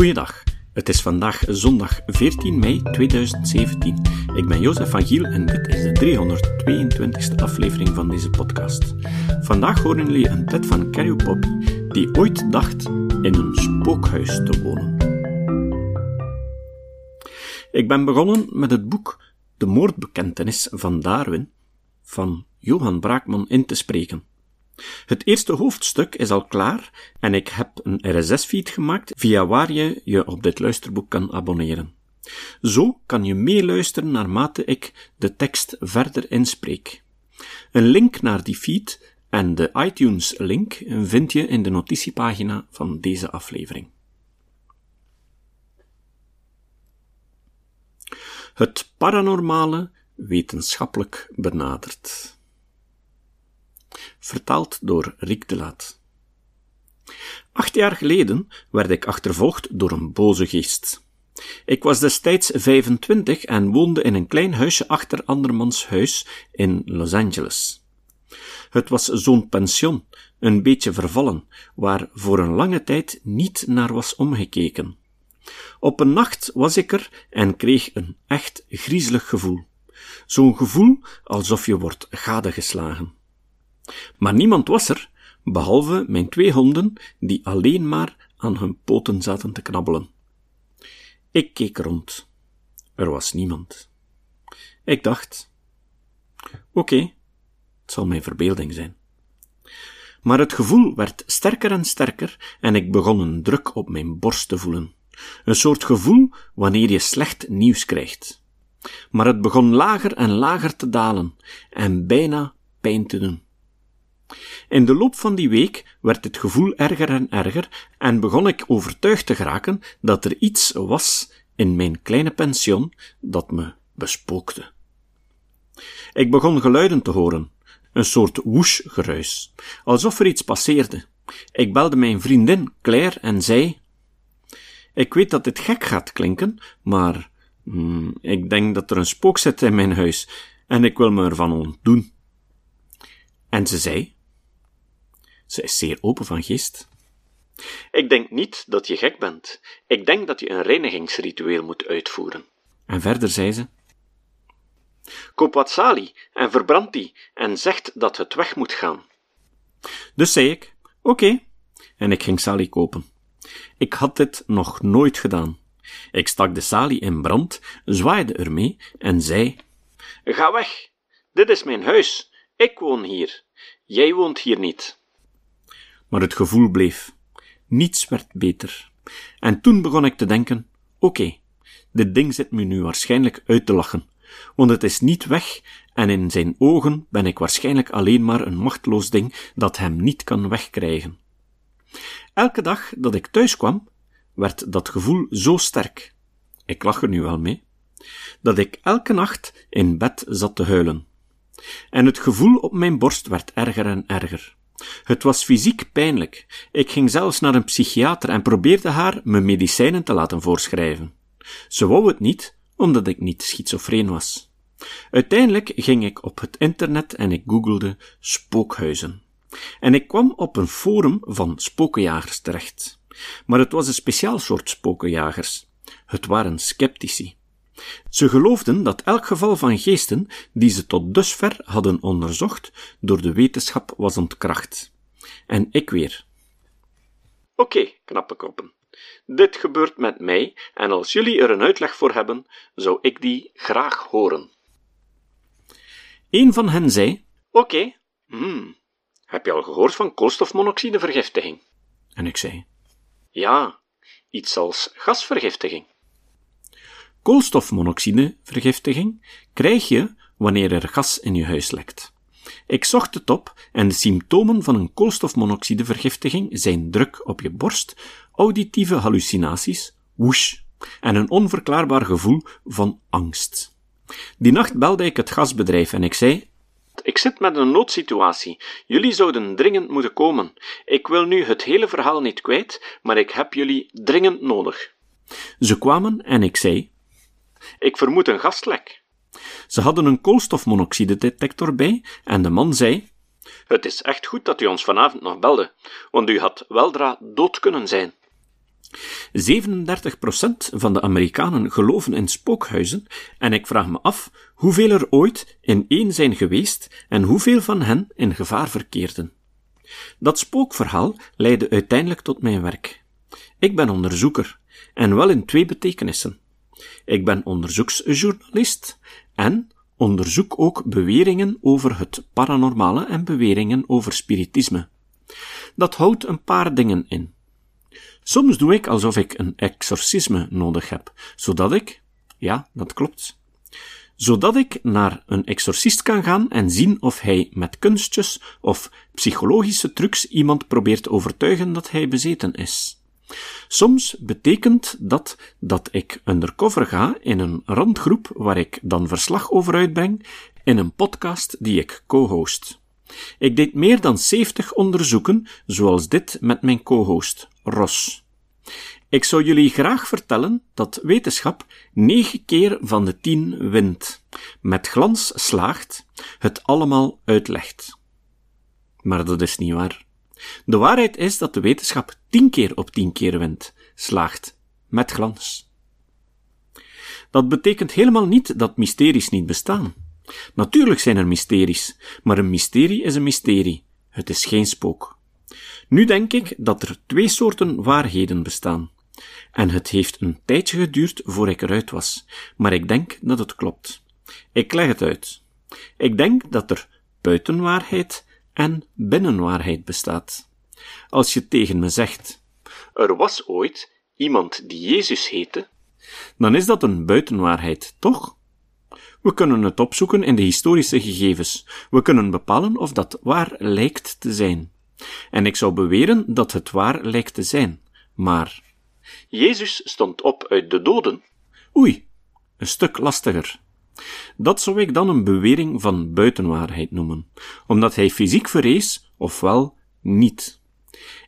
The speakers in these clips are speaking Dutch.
Goeiedag. Het is vandaag zondag 14 mei 2017. Ik ben Jozef van Giel en dit is de 322e aflevering van deze podcast. Vandaag horen jullie een pet van Carrie Poppy, die ooit dacht in een spookhuis te wonen. Ik ben begonnen met het boek De moordbekentenis van Darwin van Johan Braakman in te spreken. Het eerste hoofdstuk is al klaar en ik heb een RSS-feed gemaakt via waar je je op dit luisterboek kan abonneren. Zo kan je meeluisteren naarmate ik de tekst verder inspreek. Een link naar die feed en de iTunes-link vind je in de notitiepagina van deze aflevering. Het paranormale wetenschappelijk benaderd vertaald door Riek de Laat. Acht jaar geleden werd ik achtervolgd door een boze geest. Ik was destijds 25 en woonde in een klein huisje achter andermans huis in Los Angeles. Het was zo'n pension, een beetje vervallen, waar voor een lange tijd niet naar was omgekeken. Op een nacht was ik er en kreeg een echt griezelig gevoel. Zo'n gevoel alsof je wordt gadegeslagen. Maar niemand was er, behalve mijn twee honden, die alleen maar aan hun poten zaten te knabbelen. Ik keek rond. Er was niemand. Ik dacht: oké, het zal mijn verbeelding zijn. Maar het gevoel werd sterker en sterker en ik begon een druk op mijn borst te voelen. Een soort gevoel wanneer je slecht nieuws krijgt. Maar het begon lager en lager te dalen en bijna pijn te doen. In de loop van die week werd het gevoel erger en erger en begon ik overtuigd te geraken dat er iets was in mijn kleine pension dat me bespookte. Ik begon geluiden te horen, een soort woesh-geruis, alsof er iets passeerde. Ik belde mijn vriendin Claire en zei: Ik weet dat dit gek gaat klinken, maar hmm, ik denk dat er een spook zit in mijn huis en ik wil me ervan ontdoen. En ze zei: ze is zeer open van geest. Ik denk niet dat je gek bent. Ik denk dat je een reinigingsritueel moet uitvoeren. En verder zei ze: Koop wat salie en verbrand die en zegt dat het weg moet gaan. Dus zei ik: Oké. En ik ging salie kopen. Ik had dit nog nooit gedaan. Ik stak de salie in brand, zwaaide ermee en zei: Ga weg. Dit is mijn huis. Ik woon hier. Jij woont hier niet. Maar het gevoel bleef. Niets werd beter. En toen begon ik te denken: oké, dit ding zit me nu waarschijnlijk uit te lachen, want het is niet weg en in zijn ogen ben ik waarschijnlijk alleen maar een machteloos ding dat hem niet kan wegkrijgen. Elke dag dat ik thuis kwam, werd dat gevoel zo sterk. Ik lach er nu wel mee. Dat ik elke nacht in bed zat te huilen. En het gevoel op mijn borst werd erger en erger. Het was fysiek pijnlijk. Ik ging zelfs naar een psychiater en probeerde haar me medicijnen te laten voorschrijven. Ze wou het niet, omdat ik niet schizofreen was. Uiteindelijk ging ik op het internet en ik googelde spookhuizen. En ik kwam op een forum van spokenjagers terecht. Maar het was een speciaal soort spokenjagers. Het waren sceptici. Ze geloofden dat elk geval van geesten, die ze tot dusver hadden onderzocht, door de wetenschap was ontkracht. En ik weer. Oké, okay, knappe koppen. Dit gebeurt met mij, en als jullie er een uitleg voor hebben, zou ik die graag horen. Een van hen zei: Oké, okay, hmm, heb je al gehoord van koolstofmonoxidevergiftiging? En ik zei: Ja, iets als gasvergiftiging. Koolstofmonoxidevergiftiging krijg je wanneer er gas in je huis lekt. Ik zocht het op en de symptomen van een koolstofmonoxidevergiftiging zijn druk op je borst, auditieve hallucinaties, woesh, en een onverklaarbaar gevoel van angst. Die nacht belde ik het gasbedrijf en ik zei: Ik zit met een noodsituatie. Jullie zouden dringend moeten komen. Ik wil nu het hele verhaal niet kwijt, maar ik heb jullie dringend nodig. Ze kwamen en ik zei: ik vermoed een gaslek. Ze hadden een koolstofmonoxide-detector bij en de man zei: Het is echt goed dat u ons vanavond nog belde, want u had weldra dood kunnen zijn. 37% van de Amerikanen geloven in spookhuizen en ik vraag me af hoeveel er ooit in één zijn geweest en hoeveel van hen in gevaar verkeerden. Dat spookverhaal leidde uiteindelijk tot mijn werk. Ik ben onderzoeker, en wel in twee betekenissen. Ik ben onderzoeksjournalist en onderzoek ook beweringen over het paranormale en beweringen over spiritisme. Dat houdt een paar dingen in. Soms doe ik alsof ik een exorcisme nodig heb, zodat ik, ja, dat klopt, zodat ik naar een exorcist kan gaan en zien of hij met kunstjes of psychologische trucs iemand probeert overtuigen dat hij bezeten is. Soms betekent dat dat ik undercover ga in een randgroep waar ik dan verslag over uitbreng in een podcast die ik co-host. Ik deed meer dan 70 onderzoeken, zoals dit met mijn co-host, Ros. Ik zou jullie graag vertellen dat wetenschap negen keer van de tien wint, met glans slaagt, het allemaal uitlegt. Maar dat is niet waar. De waarheid is dat de wetenschap tien keer op tien keer wint, slaagt, met glans. Dat betekent helemaal niet dat mysteries niet bestaan. Natuurlijk zijn er mysteries, maar een mysterie is een mysterie. Het is geen spook. Nu denk ik dat er twee soorten waarheden bestaan. En het heeft een tijdje geduurd voor ik eruit was, maar ik denk dat het klopt. Ik leg het uit. Ik denk dat er buitenwaarheid en binnenwaarheid bestaat. Als je tegen me zegt, er was ooit iemand die Jezus heette, dan is dat een buitenwaarheid, toch? We kunnen het opzoeken in de historische gegevens. We kunnen bepalen of dat waar lijkt te zijn. En ik zou beweren dat het waar lijkt te zijn. Maar Jezus stond op uit de doden. Oei, een stuk lastiger. Dat zou ik dan een bewering van buitenwaarheid noemen, omdat hij fysiek verrees, ofwel niet.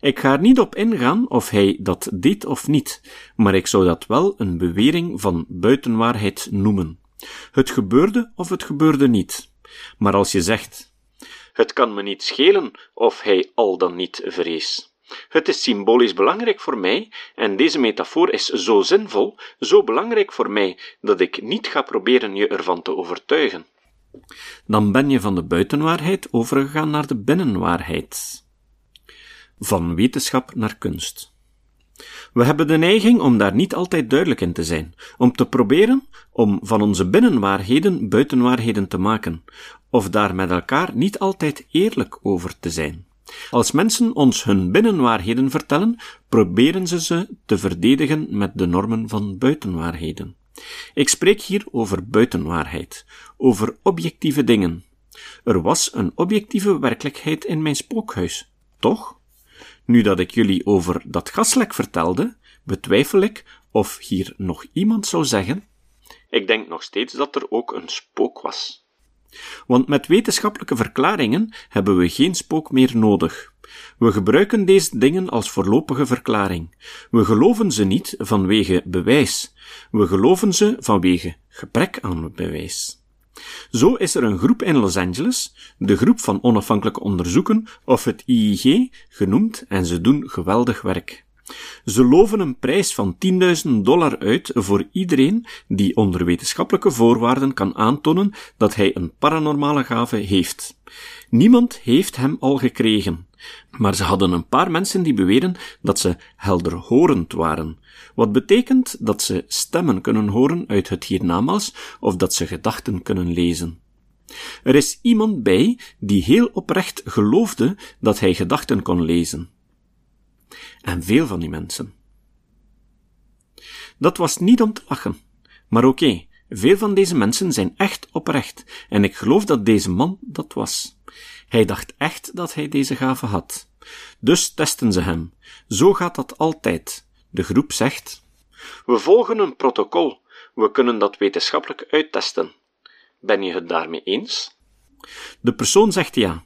Ik ga er niet op ingaan of hij dat deed of niet, maar ik zou dat wel een bewering van buitenwaarheid noemen. Het gebeurde of het gebeurde niet. Maar als je zegt, het kan me niet schelen of hij al dan niet vrees. Het is symbolisch belangrijk voor mij, en deze metafoor is zo zinvol, zo belangrijk voor mij, dat ik niet ga proberen je ervan te overtuigen. Dan ben je van de buitenwaarheid overgegaan naar de binnenwaarheid. Van wetenschap naar kunst. We hebben de neiging om daar niet altijd duidelijk in te zijn, om te proberen om van onze binnenwaarheden buitenwaarheden te maken, of daar met elkaar niet altijd eerlijk over te zijn. Als mensen ons hun binnenwaarheden vertellen, proberen ze ze te verdedigen met de normen van buitenwaarheden. Ik spreek hier over buitenwaarheid, over objectieve dingen. Er was een objectieve werkelijkheid in mijn spookhuis, toch? Nu dat ik jullie over dat gaslek vertelde, betwijfel ik of hier nog iemand zou zeggen: Ik denk nog steeds dat er ook een spook was. Want met wetenschappelijke verklaringen hebben we geen spook meer nodig. We gebruiken deze dingen als voorlopige verklaring. We geloven ze niet vanwege bewijs. We geloven ze vanwege gebrek aan bewijs. Zo is er een groep in Los Angeles, de Groep van Onafhankelijke Onderzoeken, of het IIG, genoemd, en ze doen geweldig werk. Ze loven een prijs van 10.000 dollar uit voor iedereen die onder wetenschappelijke voorwaarden kan aantonen dat hij een paranormale gave heeft. Niemand heeft hem al gekregen, maar ze hadden een paar mensen die beweren dat ze helderhorend waren, wat betekent dat ze stemmen kunnen horen uit het hiernamaals of dat ze gedachten kunnen lezen. Er is iemand bij die heel oprecht geloofde dat hij gedachten kon lezen. En veel van die mensen. Dat was niet om te lachen. Maar oké, veel van deze mensen zijn echt oprecht, en ik geloof dat deze man dat was. Hij dacht echt dat hij deze gave had. Dus testen ze hem. Zo gaat dat altijd. De groep zegt: We volgen een protocol. We kunnen dat wetenschappelijk uittesten. Ben je het daarmee eens? De persoon zegt ja.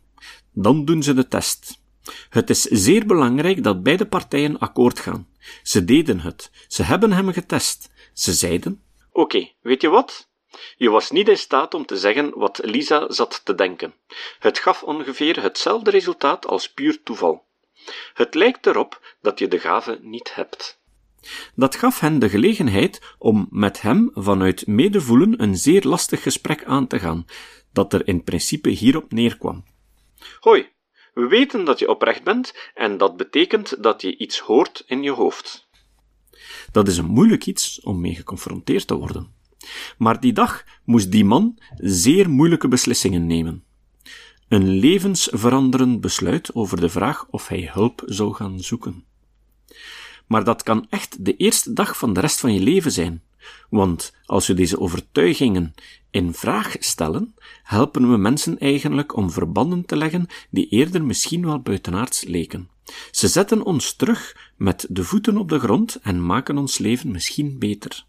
Dan doen ze de test. Het is zeer belangrijk dat beide partijen akkoord gaan. Ze deden het. Ze hebben hem getest. Ze zeiden: Oké, okay, weet je wat? Je was niet in staat om te zeggen wat Lisa zat te denken. Het gaf ongeveer hetzelfde resultaat als puur toeval. Het lijkt erop dat je de gave niet hebt. Dat gaf hen de gelegenheid om met hem vanuit medevoelen een zeer lastig gesprek aan te gaan, dat er in principe hierop neerkwam. Hoi, we weten dat je oprecht bent en dat betekent dat je iets hoort in je hoofd. Dat is een moeilijk iets om mee geconfronteerd te worden. Maar die dag moest die man zeer moeilijke beslissingen nemen. Een levensveranderend besluit over de vraag of hij hulp zou gaan zoeken. Maar dat kan echt de eerste dag van de rest van je leven zijn. Want als we deze overtuigingen in vraag stellen, helpen we mensen eigenlijk om verbanden te leggen die eerder misschien wel buitenaards leken. Ze zetten ons terug met de voeten op de grond en maken ons leven misschien beter.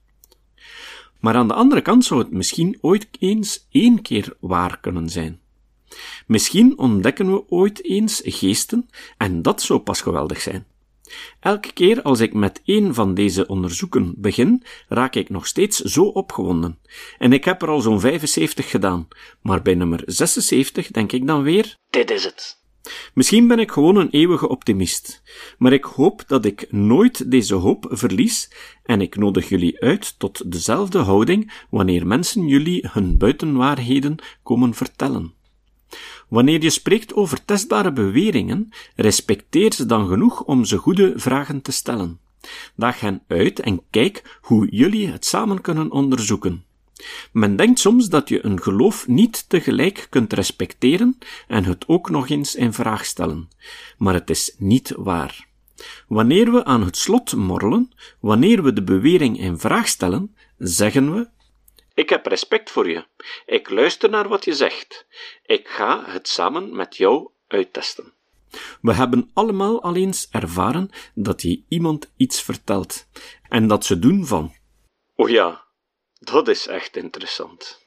Maar aan de andere kant zou het misschien ooit eens één keer waar kunnen zijn. Misschien ontdekken we ooit eens geesten en dat zou pas geweldig zijn. Elke keer als ik met een van deze onderzoeken begin, raak ik nog steeds zo opgewonden. En ik heb er al zo'n 75 gedaan, maar bij nummer 76 denk ik dan weer: dit is het. Misschien ben ik gewoon een eeuwige optimist, maar ik hoop dat ik nooit deze hoop verlies en ik nodig jullie uit tot dezelfde houding wanneer mensen jullie hun buitenwaarheden komen vertellen. Wanneer je spreekt over testbare beweringen, respecteer ze dan genoeg om ze goede vragen te stellen. Daag hen uit en kijk hoe jullie het samen kunnen onderzoeken. Men denkt soms dat je een geloof niet tegelijk kunt respecteren en het ook nog eens in vraag stellen. Maar het is niet waar. Wanneer we aan het slot morrelen, wanneer we de bewering in vraag stellen, zeggen we ik heb respect voor je. Ik luister naar wat je zegt. Ik ga het samen met jou uittesten. We hebben allemaal al eens ervaren dat je iemand iets vertelt en dat ze doen van: Oh ja, dat is echt interessant.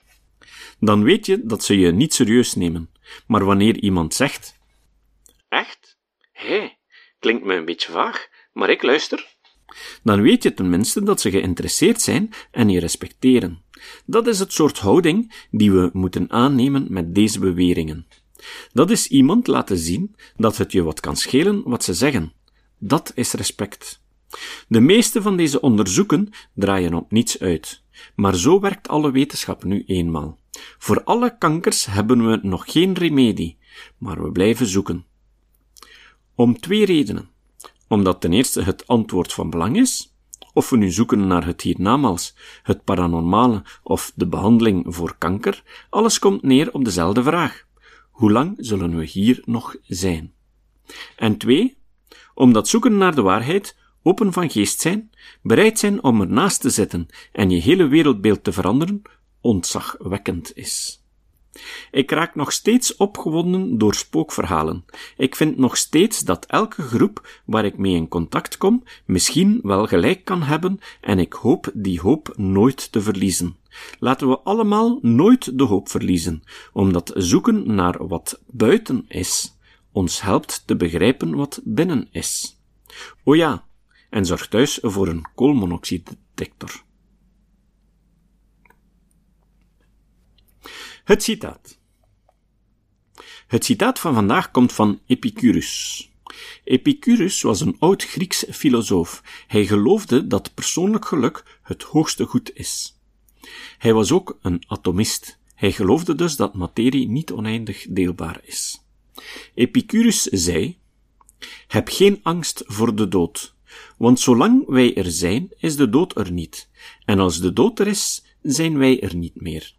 Dan weet je dat ze je niet serieus nemen. Maar wanneer iemand zegt: Echt? Hé, hey, klinkt me een beetje vaag, maar ik luister. Dan weet je tenminste dat ze geïnteresseerd zijn en je respecteren. Dat is het soort houding die we moeten aannemen met deze beweringen. Dat is iemand laten zien dat het je wat kan schelen wat ze zeggen. Dat is respect. De meeste van deze onderzoeken draaien op niets uit. Maar zo werkt alle wetenschap nu eenmaal. Voor alle kankers hebben we nog geen remedie, maar we blijven zoeken. Om twee redenen. Omdat ten eerste het antwoord van belang is, of we nu zoeken naar het hiernamaals, het paranormale of de behandeling voor kanker, alles komt neer op dezelfde vraag. Hoe lang zullen we hier nog zijn? En twee, omdat zoeken naar de waarheid open van geest zijn, bereid zijn om ernaast te zitten en je hele wereldbeeld te veranderen, ontzagwekkend is. Ik raak nog steeds opgewonden door spookverhalen. Ik vind nog steeds dat elke groep waar ik mee in contact kom misschien wel gelijk kan hebben en ik hoop die hoop nooit te verliezen. Laten we allemaal nooit de hoop verliezen, omdat zoeken naar wat buiten is ons helpt te begrijpen wat binnen is. O ja, en zorg thuis voor een koolmonoxidetector. Het citaat. Het citaat van vandaag komt van Epicurus. Epicurus was een oud Grieks filosoof. Hij geloofde dat persoonlijk geluk het hoogste goed is. Hij was ook een atomist. Hij geloofde dus dat materie niet oneindig deelbaar is. Epicurus zei: Heb geen angst voor de dood, want zolang wij er zijn, is de dood er niet, en als de dood er is, zijn wij er niet meer.